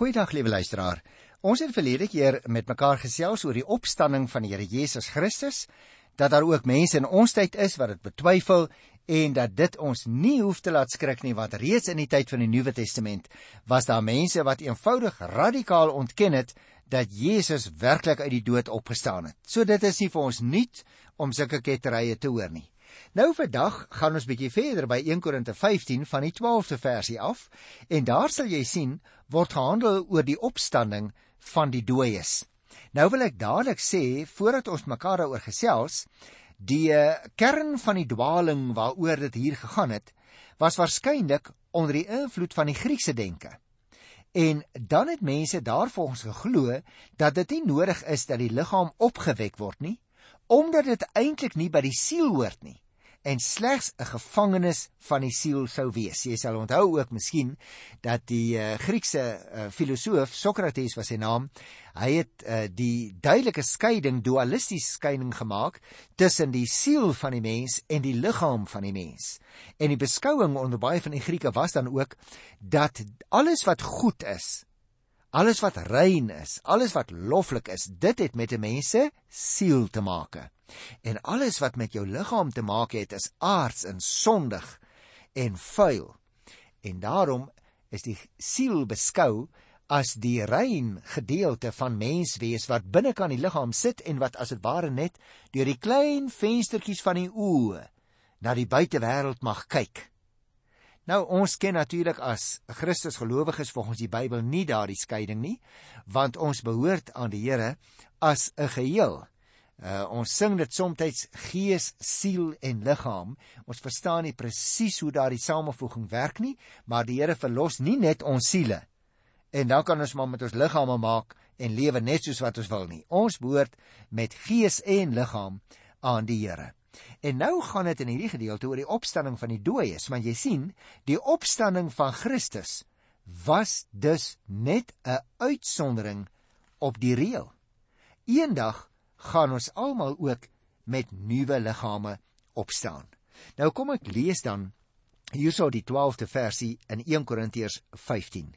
Goeiedag liewe luisteraar. Ons het verlede keer met mekaar gesels oor die opstanding van die Here Jesus Christus, dat daar ook mense in ons tyd is wat dit betwyfel en dat dit ons nie hoef te laat skrik nie want reeds in die tyd van die Nuwe Testament was daar mense wat eenvoudig radikaal ontken het dat Jesus werklik uit die dood opgestaan het. So dit is nie vir ons nuut om sulke ketterye te hoor nie. Nou vandag gaan ons bietjie verder by 1 Korinte 15 van die 12de versie af en daar sal jy sien word gehandel oor die opstanding van die dooies. Nou wil ek dadelik sê voordat ons mekaar daaroor gesels, die eh, kern van die dwaling waaroor dit hier gegaan het, was waarskynlik onder die invloed van die Griekse denke. En dan het mense daarvolgens geglo dat dit nie nodig is dat die liggaam opgewek word nie, omdat dit eintlik nie by die siel hoort nie en slegs 'n gevangenes van die siel sou wees. Jy sal onthou ook miskien dat die uh, Griekse uh, filosoof Sokrates was sy naam. Hy het uh, die duidelike skeiding, dualistiese skeiding gemaak tussen die siel van die mens en die liggaam van die mens. En die beskouing onder baie van die Grieke was dan ook dat alles wat goed is, alles wat rein is, alles wat loflik is, dit het met 'n mens se siel te maak. En alles wat met jou liggaam te maak het, is aards en sondig en vuil. En daarom is die siel beskou as die rein gedeelte van menswees wat binnekant die liggaam sit en wat as dit ware net deur die klein venstertjies van die oë na die buitewêreld mag kyk. Nou ons ken natuurlik as Christus gelowiges volgens die Bybel nie daardie skeiding nie, want ons behoort aan die Here as 'n geheel. Uh, ons sing dit soms gees, siel en liggaam. Ons verstaan nie presies hoe daardie samevoeging werk nie, maar die Here verlos nie net ons siele. En dan kan ons maar met ons liggame maak en lewe net soos wat ons wil nie. Ons behoort met gees en liggaam aan die Here. En nou gaan dit in hierdie gedeelte oor die opstanding van die dooies, want jy sien, die opstanding van Christus was dus net 'n uitsondering op die reël. Eendag gaan ons almal ook met nuwe liggame opstaan. Nou kom ek lees dan hierso die 12de versie in 1 Korintiërs 15.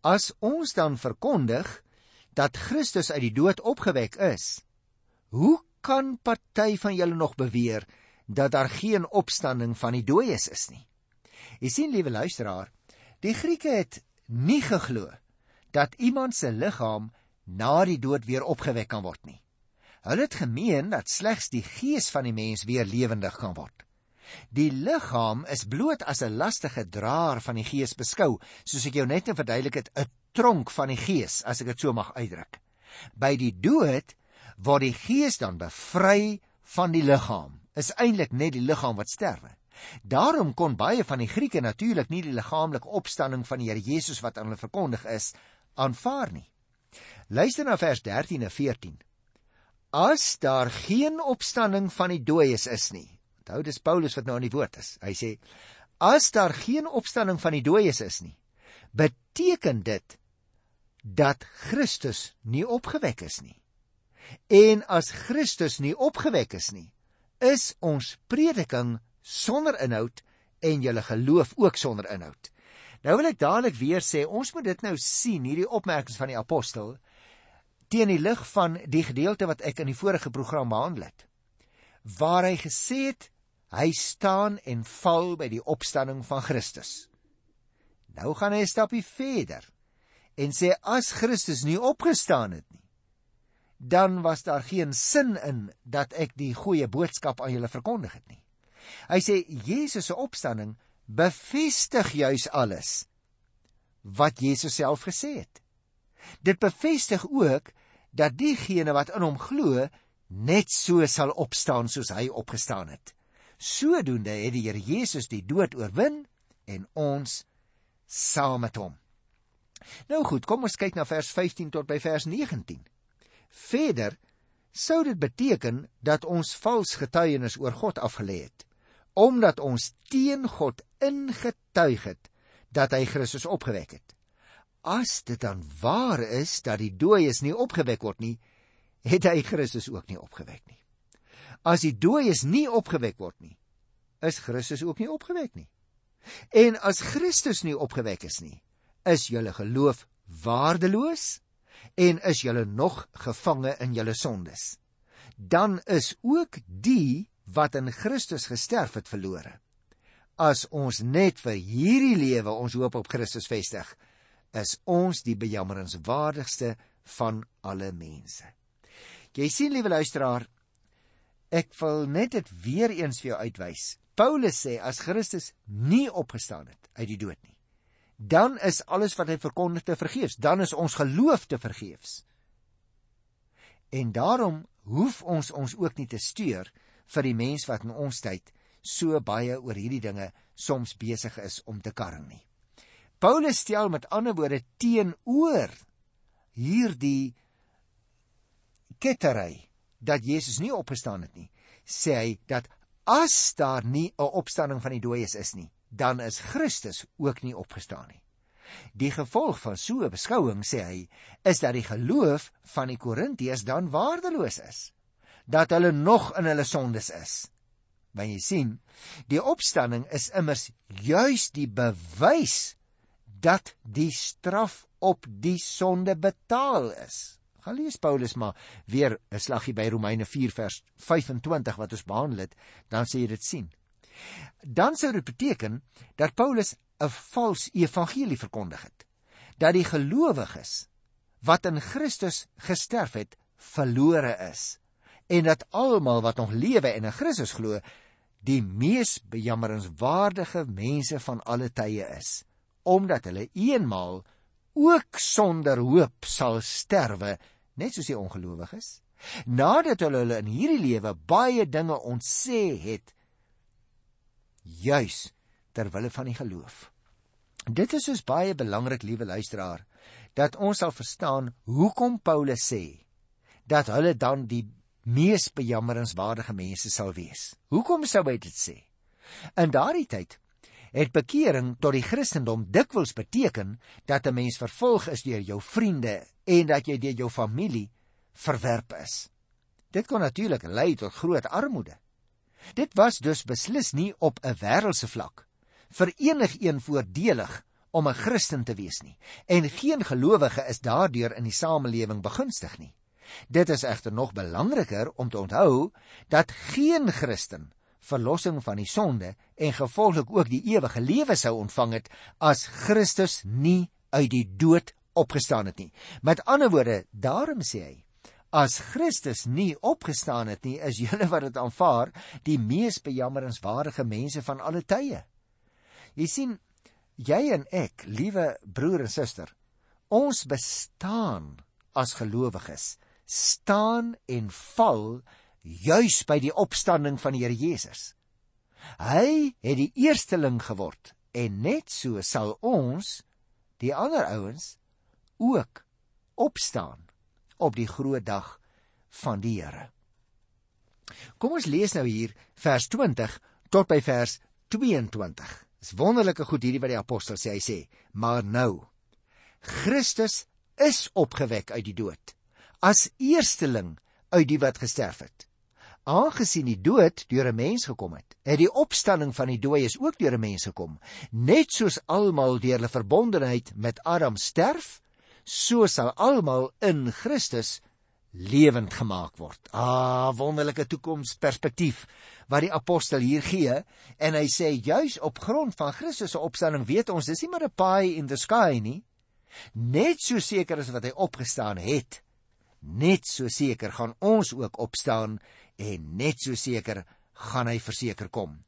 As ons dan verkondig dat Christus uit die dood opgewek is, hoe kan party van julle nog beweer dat daar geen opstanding van die dooies is nie? Jy sien liewe luisteraar, die Grieke het nie geglo dat iemand se liggaam na die dood weer opgewek kan word nie. Hulle het gemeen dat slegs die gees van die mens weer lewendig kan word. Die liggaam is bloot as 'n lastige draer van die gees beskou, soos ek jou net verduidelik het, 'n tronk van die gees, as ek dit so mag uitdruk. By die dood word die gees dan bevry van die liggaam. Is eintlik net die liggaam wat sterwe. Daarom kon baie van die Grieke natuurlik nie die liggaamlike opstanding van die Here Jesus wat aan hulle verkondig is aanvaar nie. Luister na vers 13 en 14 as daar geen opstanding van die dooies is nie. Onthou dis Paulus wat nou aan die woord is. Hy sê as daar geen opstanding van die dooies is nie, beteken dit dat Christus nie opgewek is nie. En as Christus nie opgewek is nie, is ons prediking sonder inhoud en julle geloof ook sonder inhoud. Nou wil ek dadelik weer sê, ons moet dit nou sien, hierdie opmerkings van die apostel, teen die lig van die gedeelte wat ek in die vorige program behandel het waar hy gesê het hy staan en val by die opstanding van Christus nou gaan hy 'n stapie verder en sê as Christus nie opgestaan het nie dan was daar geen sin in dat ek die goeie boodskap aan julle verkondig het nie hy sê Jesus se opstanding bevestig juis alles wat Jesus self gesê het Dit bevestig ook dat diegene wat in hom glo net so sal opstaan soos hy opgestaan het. Sodoende het die Here Jesus die dood oorwin en ons saam met hom. Nou goed, kom ons kyk na vers 15 tot by vers 19. Verder sou dit beteken dat ons vals getuienis oor God afgelê het, omdat ons teen God ingetuig het dat hy Christus opgewek het as dit dan waar is dat die dooies nie opgewek word nie, het hy Christus ook nie opgewek nie. As die dooies nie opgewek word nie, is Christus ook nie opgewek nie. En as Christus nie opgewek is nie, is julle geloof waardeloos en is julle nog gevange in julle sondes. Dan is ook die wat in Christus gesterf het verlore. As ons net vir hierdie lewe ons hoop op Christus vestig, is ons die bejammeringswaardigste van alle mense. Jy sien liewe luisteraar, ek wil net dit weer eens vir jou uitwys. Paulus sê as Christus nie opgestaan het uit die dood nie, dan is alles wat hy verkondig te vergeefs, dan is ons geloof te vergeefs. En daarom hoef ons ons ook nie te steur vir die mens wat in ons tyd so baie oor hierdie dinge soms besig is om te karring nie. Paulus stel met ander woorde teenoor hierdie kettery dat Jesus nie opgestaan het nie, sê hy dat as daar nie 'n opstanding van die dooies is nie, dan is Christus ook nie opgestaan nie. Die gevolg van so 'n beskouing, sê hy, is dat die geloof van die Korintiërs dan waardeloos is, dat hulle nog in hulle sondes is. Want jy sien, die opstanding is immers juis die bewys dat die straf op die sonde betaal is. Gaan lees Paulus maar weer 'n slaggie by Romeine 4 vers 25 wat ons behandel het, dan sê jy dit sien. Dan sou dit beteken dat Paulus 'n vals evangelie verkondig het. Dat die gelowiges wat in Christus gesterf het, verlore is en dat almal wat nog lewe en in Christus glo, die mees bejammeringswaardige mense van alle tye is omdat hulle eenmaal ook sonder hoop sal sterwe, net soos die ongelowiges, nadat hulle hulle in hierdie lewe baie dinge ontsê het, juis ter wille van die geloof. Dit is dus baie belangrik, liewe luisteraar, dat ons sal verstaan hoekom Paulus sê dat hulle dan die mees bejammeringswaardige mense sal wees. Hoekom sou hy dit sê? In daardie tyd het bekering tot die Christendom dikwels beteken dat 'n mens vervolg is deur jou vriende en dat jy deur jou familie verwerp is. Dit kon natuurlik lei tot groot armoede. Dit was dus beslis nie op 'n wêreldse vlak vir enigiemand voordelig om 'n Christen te wees nie en geen gelowige is daardeur in die samelewing begunstig nie. Dit is egter nog belangriker om te onthou dat geen Christen verlossing van die sonde en gevolglik ook die ewige lewe sou ontvang het as Christus nie uit die dood opgestaan het nie. Met ander woorde, daarom sê hy, as Christus nie opgestaan het nie, is julle wat dit aanvaar, die mees bejammeringswaardige mense van alle tye. Jy sien, jy en ek, liewe broer en suster, ons bestaan as gelowiges, staan en val juis by die opstanding van die Here Jesus. Hy het die eersteling geword en net so sal ons die ander ouens ook opstaan op die groot dag van die Here. Kom ons lees nou hier vers 20 tot by vers 22. Dis wonderlike goed hierdie wat die apostel sê. Hy sê: "Maar nou Christus is opgewek uit die dood as eersteling uit die wat gesterf het aangesien die dood deur 'n mens gekom het, het die opstanding van die dooies ook deur 'n mens gekom. Net soos almal deur hulle verbondenheid met Adam sterf, so sal almal in Christus lewend gemaak word. Ah, wonderlike toekomsperspektief wat die apostel hier gee en hy sê juis op grond van Christus se opstanding weet ons dis nie maar 'n pie in the sky nie. Net so seker as wat hy opgestaan het, net so seker gaan ons ook opstaan en net so seker gaan hy verseker kom.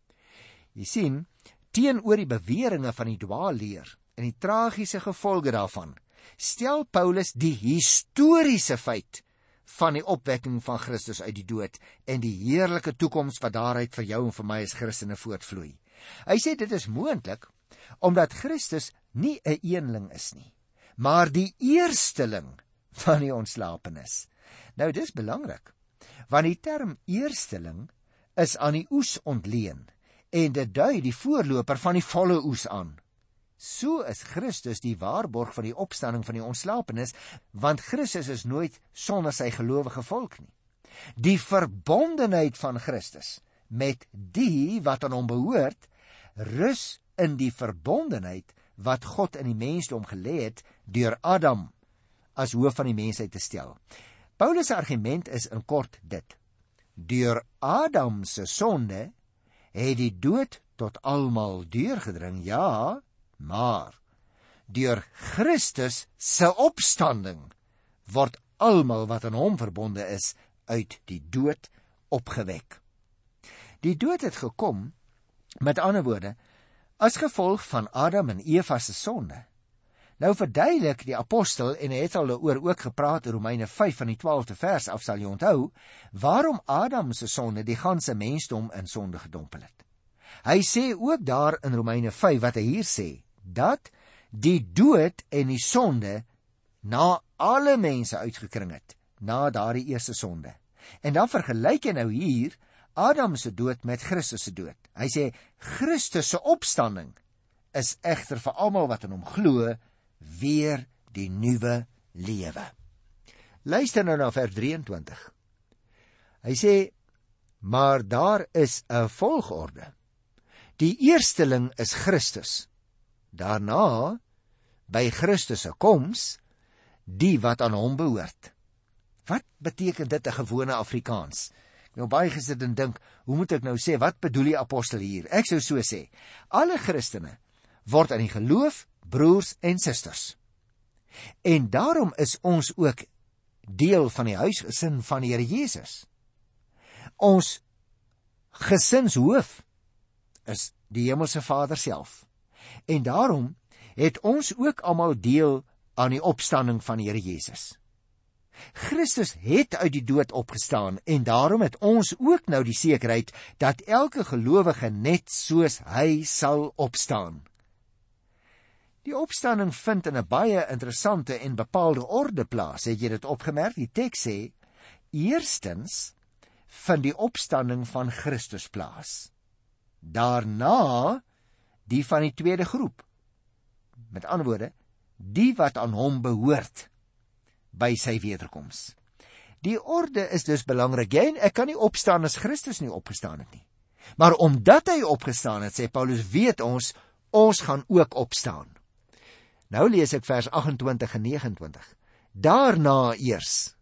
Jy sien, teenoor die beweringe van die dwaalleer en die tragiese gevolge daarvan, stel Paulus die historiese feit van die opwekking van Christus uit die dood en die heerlike toekoms wat daaruit vir jou en vir my as Christene voortvloei. Hy sê dit is moontlik omdat Christus nie 'n een eenling is nie, maar die eersteling van die ontslapenis. Nou dis belangrik want die term eersteling is aan die oes ontleen en dit dui die voorloper van die volle oes aan. So is Christus die waarborg van die opstanding van die ontslapenis, want Christus is nooit sonder sy gelowige volk nie. Die verbondenheid van Christus met die wat aan hom behoort, rus in die verbondenheid wat God in die mensdom gelê het deur Adam as hoof van die mensheid te stel. Paulus se argument is in kort dit: Deur Adam se sonde het die dood tot almal deurgedring, ja, maar deur Christus se opstanding word almal wat aan hom verbonde is uit die dood opgewek. Die dood het gekom met ander woorde as gevolg van Adam en Eva se sonde. Nou verduidelik die apostel en hy het al daaroor ook gepraat in Romeine 5 van die 12de vers af sal jy onthou waarom Adam se sonde die ganse mensdom in sonde gedompel het. Hy sê ook daar in Romeine 5 wat hy hier sê dat die dood en die sonde na alle mense uitgekring het na daardie eerste sonde. En dan vergelyk hy nou hier Adam se dood met Christus se dood. Hy sê Christus se opstanding is egter vir almal wat in hom glo weer die nuwe lewe. Luister nou na vers 23. Hy sê maar daar is 'n volgorde. Die eersteling is Christus. Daarna by Christus se koms die wat aan hom behoort. Wat beteken dit in gewone Afrikaans? Ek nou baie gesit en dink, hoe moet ek nou sê wat bedoel die apostel hier? Ek sou so sê: Alle Christene word aan die geloof broers en susters. En daarom is ons ook deel van die huisgesin van die Here Jesus. Ons gesinshoof is die hemelse Vader self. En daarom het ons ook almal deel aan die opstanding van die Here Jesus. Christus het uit die dood opgestaan en daarom het ons ook nou die sekerheid dat elke gelowige net soos hy sal opstaan. Die opstanding vind in 'n baie interessante en bepaalde orde plaas. Het jy dit opgemerk? Die teks sê: "Eerstens vind die opstanding van Christus plaas. Daarna die van die tweede groep. Met ander woorde, die wat aan hom behoort by sy wederkoms. Die orde is dus belangrik. Jy en ek kan nie opstaan as Christus nie opgestaan het nie. Maar omdat hy opgestaan het, sê Paulus, weet ons ons gaan ook opstaan. Nou lees ek vers 28 en 29. Daarna eers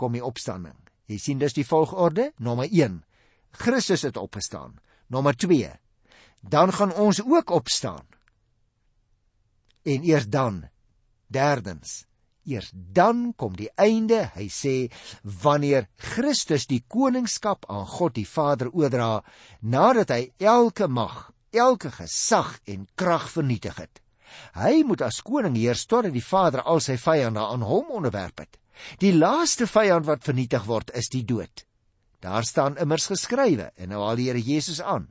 kom die opstanding. Jy sien dis die volgorde. Nommer 1. Christus het opgestaan. Nommer 2. Dan gaan ons ook opstaan. En eers dan Derdens, eers dan kom die einde, hy sê, wanneer Christus die koningskap aan God die Vader oordra, nadat hy elke mag, elke gesag en krag vernietig het. Hy moet as koning heers totdat die Vader al sy vyande aan hom onderwerp het. Die laaste vyand wat vernietig word, is die dood. Daar staan immers geskrywe en nou al die Here Jesus aan.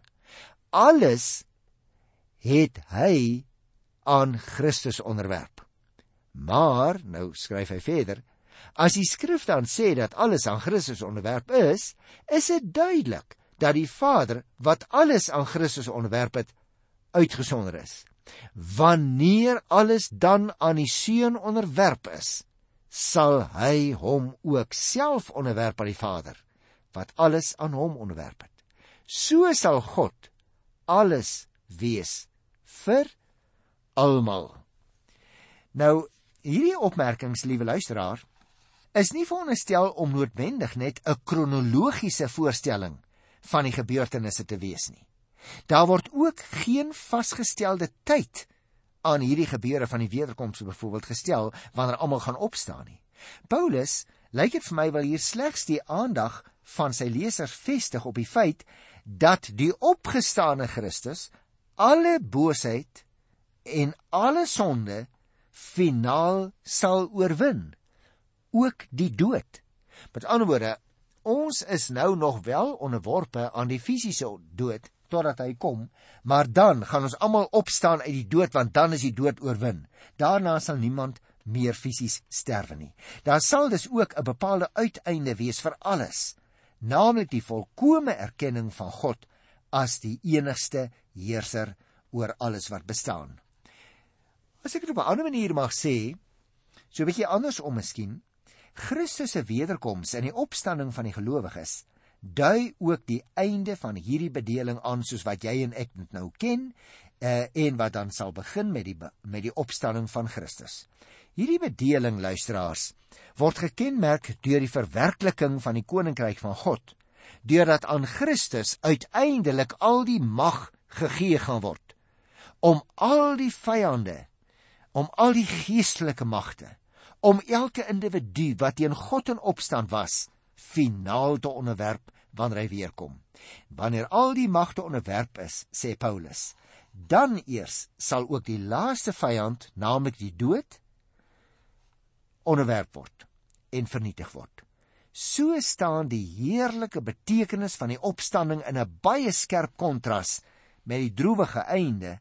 Alles het hy aan Christus onderwerp. Maar, nou skryf hy verder, as die skrif dan sê dat alles aan Christus onderwerp is, is dit duidelik dat die Vader wat alles aan Christus onderwerp het, uitgesonder is. Wanneer alles dan aan die Seun onderwerp is, sal hy hom ook self onderwerp aan die Vader wat alles aan hom onderwerp het. So sal God alles wees vir almal. Nou Hierdie opmerkings, liewe luisteraar, is nie veronderstel om noodwendig net 'n kronologiese voorstelling van die gebeurtenisse te wees nie. Daar word ook geen vasgestelde tyd aan hierdie gebeure van die wederkoms byvoorbeeld gestel wanneer almal gaan opstaan nie. Paulus lyk dit vir my wil hier slegs die aandag van sy lesers vestig op die feit dat die opgestane Christus alle boosheid en alle sonde finaal sal oorwin ook die dood. Met ander woorde, ons is nou nog wel onderworpe aan die fisiese dood totdat hy kom, maar dan gaan ons almal opstaan uit die dood want dan is die dood oorwin. Daarna sal niemand meer fisies sterwe nie. Daar sal dus ook 'n bepaalde uiteinde wees vir alles, naamlik die volkomme erkenning van God as die enigste heerser oor alles wat bestaan. As ek dit op 'n ander manier mag sê, so 'n bietjie andersom miskien, Christus se wederkoms en die opstanding van die gelowiges dui ook die einde van hierdie bedeling aan soos wat jy en ek dit nou ken, uh, en wat dan sal begin met die met die opstanding van Christus. Hierdie bedeling luisteraars word gekenmerk deur die verwerkliking van die koninkryk van God, deurdat aan Christus uiteindelik al die mag gegee gaan word om al die vyande, om al die geestelike magte, om elke individu wat teen God in opstand was, finaal te onderwerp wanneer hy weer kom. Wanneer al die magte onderwerp is, sê Paulus, dan eers sal ook die laaste vyand, naamlik die dood, onderwerp word en vernietig word. So staan die heerlike betekenis van die opstanding in 'n baie skerp kontras met die droewige einde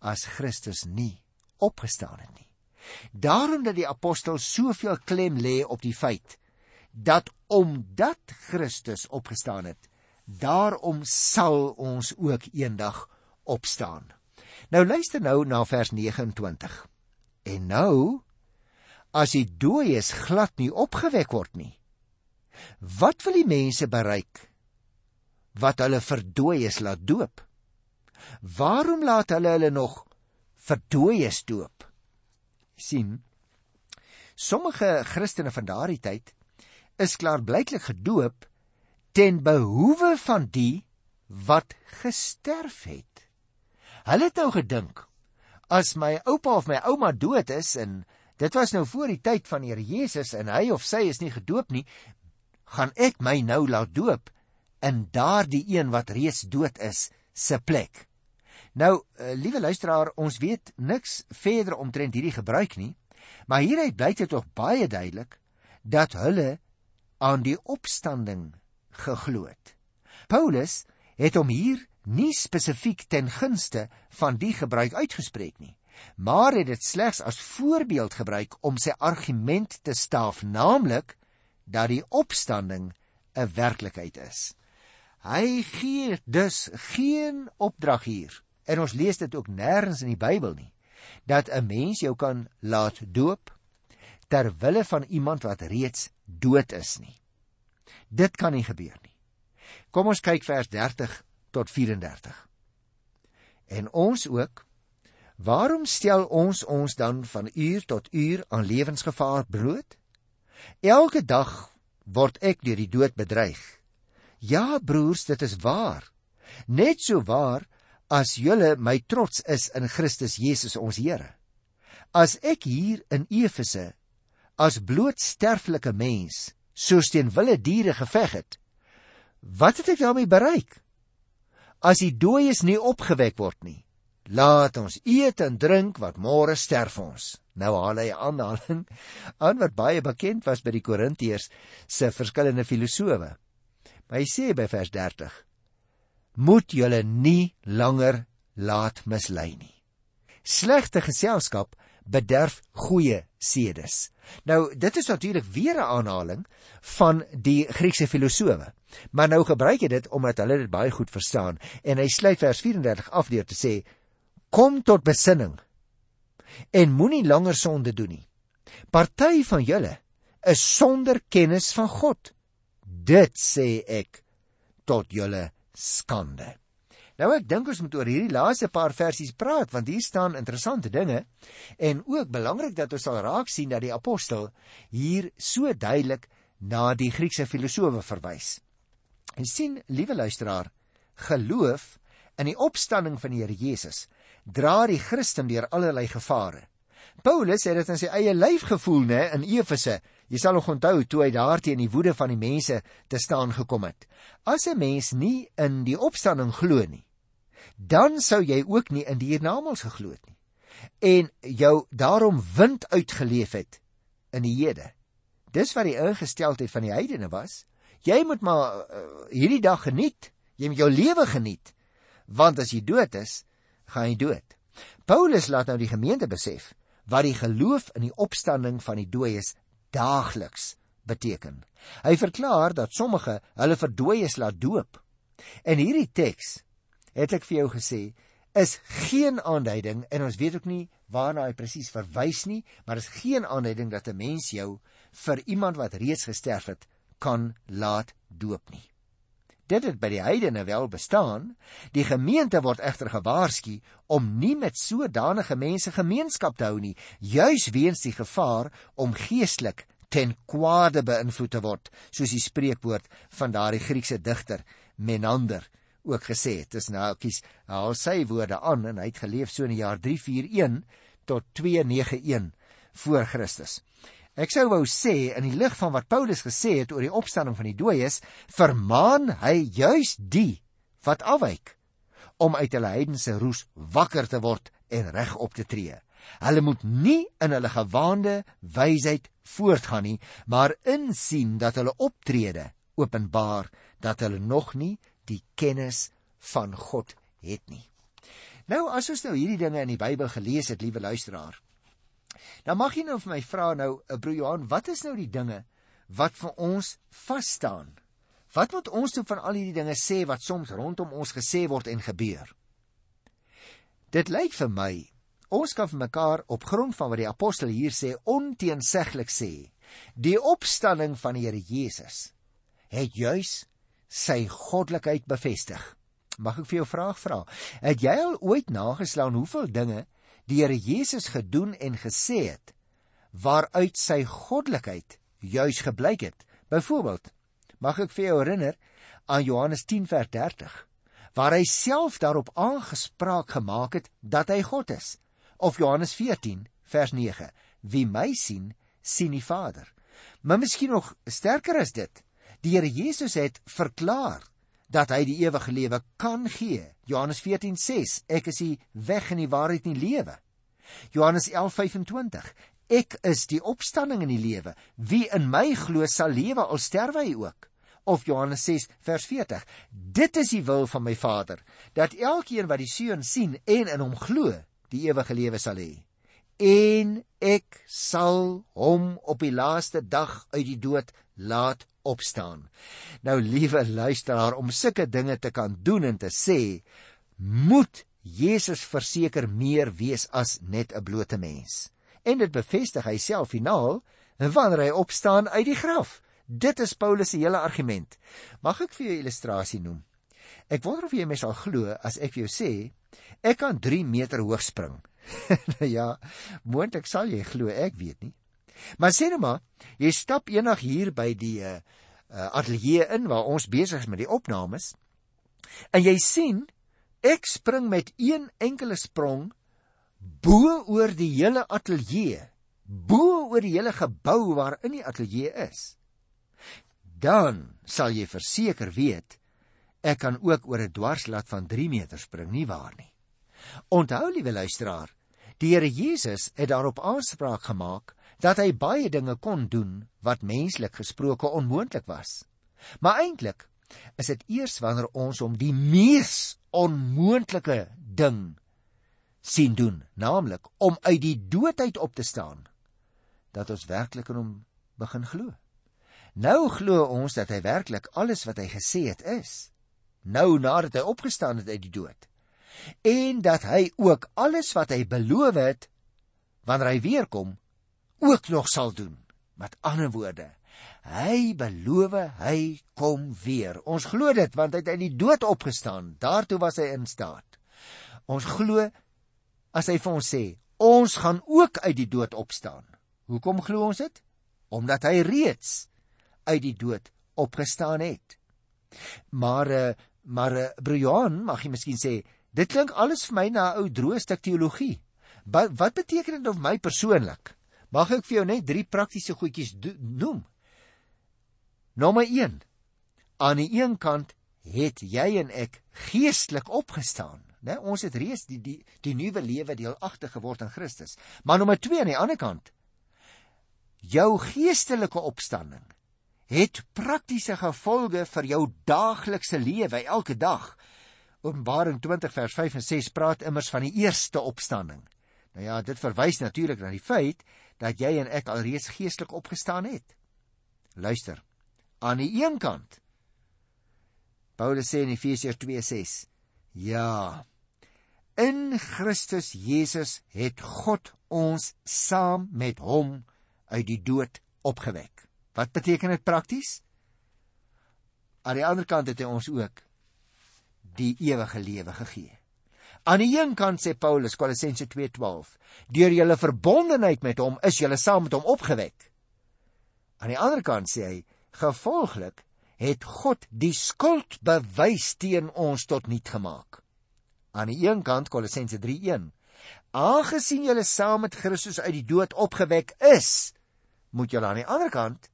as Christus nie opgestaan het nie. Daarom dat die apostel soveel klem lê op die feit dat omdat Christus opgestaan het, daarom sal ons ook eendag opstaan. Nou luister nou na vers 29. En nou as die dooies glad nie opgewek word nie. Wat wil die mense bereik wat hulle verdooies laat doop? Waarom laat hulle hulle nog verdooies doop? sien sommige Christene van daardie tyd is klaarblyklik gedoop ten behoewe van die wat gesterf het. Hulle het nou gedink as my oupa of my ouma dood is en Dit was nou voor die tyd van Here Jesus en hy of sy is nie gedoop nie, gaan ek my nou laat doop in daardie een wat reeds dood is se plek. Nou, uh, liewe luisteraar, ons weet niks verder omtrent hierdie gebruik nie, maar hieruit blyk dit tog baie duidelik dat hulle aan die opstanding geglo het. Paulus het hom hier nie spesifiek ten gunste van die gebruik uitgespreek nie maar het dit slegs as voorbeeld gebruik om sy argument te staaf, naamlik dat die opstanding 'n werklikheid is. Hy gee dus geen opdrag hier en ons lees dit ook nêrens in die Bybel nie dat 'n mens jou kan laat doop ter wille van iemand wat reeds dood is nie. Dit kan nie gebeur nie. Kom ons kyk vers 30 tot 34. En ons ook Waarom stel ons ons dan van uur tot uur aan lewensgevaar brood? Elke dag word ek deur die dood bedreig. Ja, broers, dit is waar. Net so waar as julle my trots is in Christus Jesus ons Here. As ek hier in Efese as bloot sterflike mens soos teen wille diere geveg het, wat het ek daarmee bereik? As die dooies nie opgewek word nie, Laat ons eet en drink wat môre sterf ons. Nou haal hy 'n aanhaling aan wat baie bekend was by die Korintiërs se verskillende filosowe. Maar hy sê by vers 30: Moet julle nie langer laat mislei nie. Slegte geselskap bederf goeie sedes. Nou dit is natuurlik weer 'n aanhaling van die Griekse filosowe. Maar nou gebruik hy dit omdat hulle dit baie goed verstaan en hy sluit vers 34 af deur te sê kom tot besinning en moenie langer sonde doen nie. Party van julle is sonder kennis van God. Dit sê ek tot julle skande. Nou ek dink ons moet oor hierdie laaste paar versies praat want hier staan interessante dinge en ook belangrik dat ons sal raak sien dat die apostel hier so duidelik na die Griekse filosowe verwys. En sien, liewe luisteraar, geloof in die opstanding van die Here Jesus dra die Christen deur allerlei gevare. Paulus het dit in sy eie lyf gevoel, né, in Efese. Jy sal nog onthou toe hy daar teen die woede van die mense te staan gekom het. As 'n mens nie in die opstanding glo nie, dan sou jy ook nie in die hiernamaals geglo het nie. En jou daarom wind uitgeleef het in die hede. Dis wat die ingesteldheid van die heidene was. Jy moet maar uh, hierdie dag geniet. Jy moet jou lewe geniet. Want as jy dood is, gaan hy dood. Paulus laat nou die gemeente besef wat die geloof in die opstanding van die dooies daagliks beteken. Hy verklaar dat sommige hulle vir dooies laat doop. En hierdie teks het ek vir jou gesê is geen aanduiding en ons weet ook nie waarna hy presies verwys nie, maar is geen aanduiding dat 'n mens jou vir iemand wat reeds gesterf het kan laat doop nie. Dit het by die heidene wel bestaan. Die gemeente word egter gewaarsku om nie met sodanige mense gemeenskap te hou nie, juis weens die gevaar om geestelik ten kwade beïnvloed te word, soos die spreekwoord van daardie Griekse digter Menander ook gesê het. Dis nou kies haal sy woorde aan en hy het geleef so in die jaar 341 tot 291 voor Christus. Ek sou wou sê in die lig van wat Paulus gesê het oor die opstanding van die dooies, vermaan hy juis die wat afwyk om uit hulle heidense roes wakker te word en reg op te tree. Hulle moet nie in hulle gewaande wysheid voortgaan nie, maar insien dat hulle optrede openbaar dat hulle nog nie die kennis van God het nie. Nou as ons nou hierdie dinge in die Bybel gelees het, liewe luisteraar, Dan mag jy nou vir my vra nou, eh, broer Johan, wat is nou die dinge wat vir ons vas staan? Wat moet ons doen van al hierdie dinge sê wat soms rondom ons gesê word en gebeur? Dit lyk vir my ons kan vir mekaar op grond van wat die apostel hier sê onteenseglik sê, die opstanding van die Here Jesus het juis sy goddelikheid bevestig. Mag ek vir jou 'n vraag vra? Het jy al ooit nageslaan hoeveel dinge die Here Jesus gedoen en gesê het waaruit sy goddelikheid juis gebleik het. Byvoorbeeld, mag ek vir jou herinner aan Johannes 10 vers 30 waar hy self daarop aangespraak gemaak het dat hy God is. Of Johannes 14 vers 9: Wie my sien, sien die Vader. Maar miskien nog sterker as dit, die Here Jesus het verklaar dat hy die ewige lewe kan gee. Johannes 14:6 Ek is die weg en die waarheid en die lewe. Johannes 11:25 Ek is die opstanding en die lewe. Wie in my glo sal lewe al sterwe hy ook. Of Johannes 6:40 Dit is die wil van my Vader dat elkeen wat die Seun sien en in hom glo, die ewige lewe sal hê. En ek sal hom op die laaste dag uit die dood laat opstaan. Nou liewe luisteraar, om sulke dinge te kan doen en te sê, moet Jesus verseker meer wees as net 'n blote mens. En dit bevestig hy self finaal wanneer hy opstaan uit die graf. Dit is Paulus se hele argument. Mag ek vir jou 'n illustrasie noem? Ek wonder of jy my sal glo as ek vir jou sê ek kan 3 meter hoog spring. nou ja, moontlik sal jy glo, ek weet nie. Maar sê net maar, jy stap eendag hier by die uh, ateljee in waar ons besig is met die opnames en jy sien ek spring met een enkele sprong bo oor die hele ateljee, bo oor die hele gebou waarin die ateljee is. Dan sal jy verseker weet ek kan ook oor 'n dwarslat van 3 meter spring, nie waar nie? Onthou liewe luisteraar, die Here Jesus het daarop aanspraak gemaak dat hy baie dinge kon doen wat menslik gesproke onmoontlik was. Maar eintlik is dit eers wanneer ons hom die mees onmoontlike ding sien doen, naamlik om uit die dood uit op te staan, dat ons werklik in hom begin glo. Nou glo ons dat hy werklik alles wat hy gesê het is. Nou nadat hy opgestaan het uit die dood. En dat hy ook alles wat hy beloof het wanneer hy weer kom ook nog sal doen. Met ander woorde, hy beloof hy kom weer. Ons glo dit want hy het uit die dood opgestaan. Daartoe was hy in staat. Ons glo as hy vir ons sê, ons gaan ook uit die dood opstaan. Hoekom glo ons dit? Omdat hy reeds uit die dood opgestaan het. Maar eh, maar eh, Brian, mag jy miskien sê, dit klink alles vir my na 'n ou droë stuk teologie. Wat wat beteken dit vir my persoonlik? Mag ek vir jou net drie praktiese goedjies noem? Nommer 1. Aan die een kant het jy en ek geestelik opgestaan, né? Ons het reeds die die die nuwe lewe deelagtig geword in Christus. Maar nommer 2 aan die ander kant, jou geestelike opstanding het praktiese gevolge vir jou daaglikse lewe elke dag. Openbaring 20 vers 5 en 6 praat immers van die eerste opstanding. Nou ja, dit verwys natuurlik na die feit dat jy en ek alreeds geestelik opgestaan het. Luister. Aan die een kant Paulus sê in Efesiërs 2:6: Ja. In Christus Jesus het God ons saam met hom uit die dood opgewek. Wat beteken dit prakties? aan die ander kant het hy ons ook die ewige lewe gegee. Aan die een kant sê Paulus Kolossense 2:12, deur julle verbondenheid met hom is julle saam met hom opgewek. Aan die ander kant sê hy, gevolglik het God die skuld bewys teen ons tot niet gemaak. Aan die een kant Kolossense 3:1, aangesien julle saam met Christus uit die dood opgewek is, moet julle aan die ander kant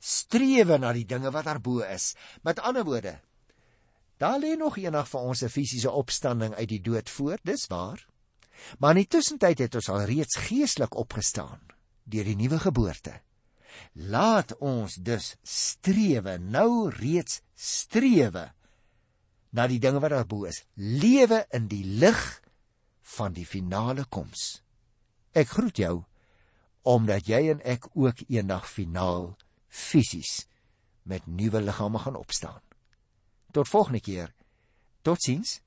strewe na die dinge wat daarbo is. Met ander woorde, daar lê nog eendag vir ons 'n fisiese opstanding uit die dood voor, dis waar. Maar in die tussentyd het ons al reeds geestelik opgestaan deur die nuwe geboorte. Laat ons dus strewe, nou reeds strewe na die dinge wat daarbo is. Lewe in die lig van die finale koms. Ek groet jou omdat jy en ek ook eendag finaal fisies met nuwe liggame gaan opstaan. Tot volgende keer. Totsiens.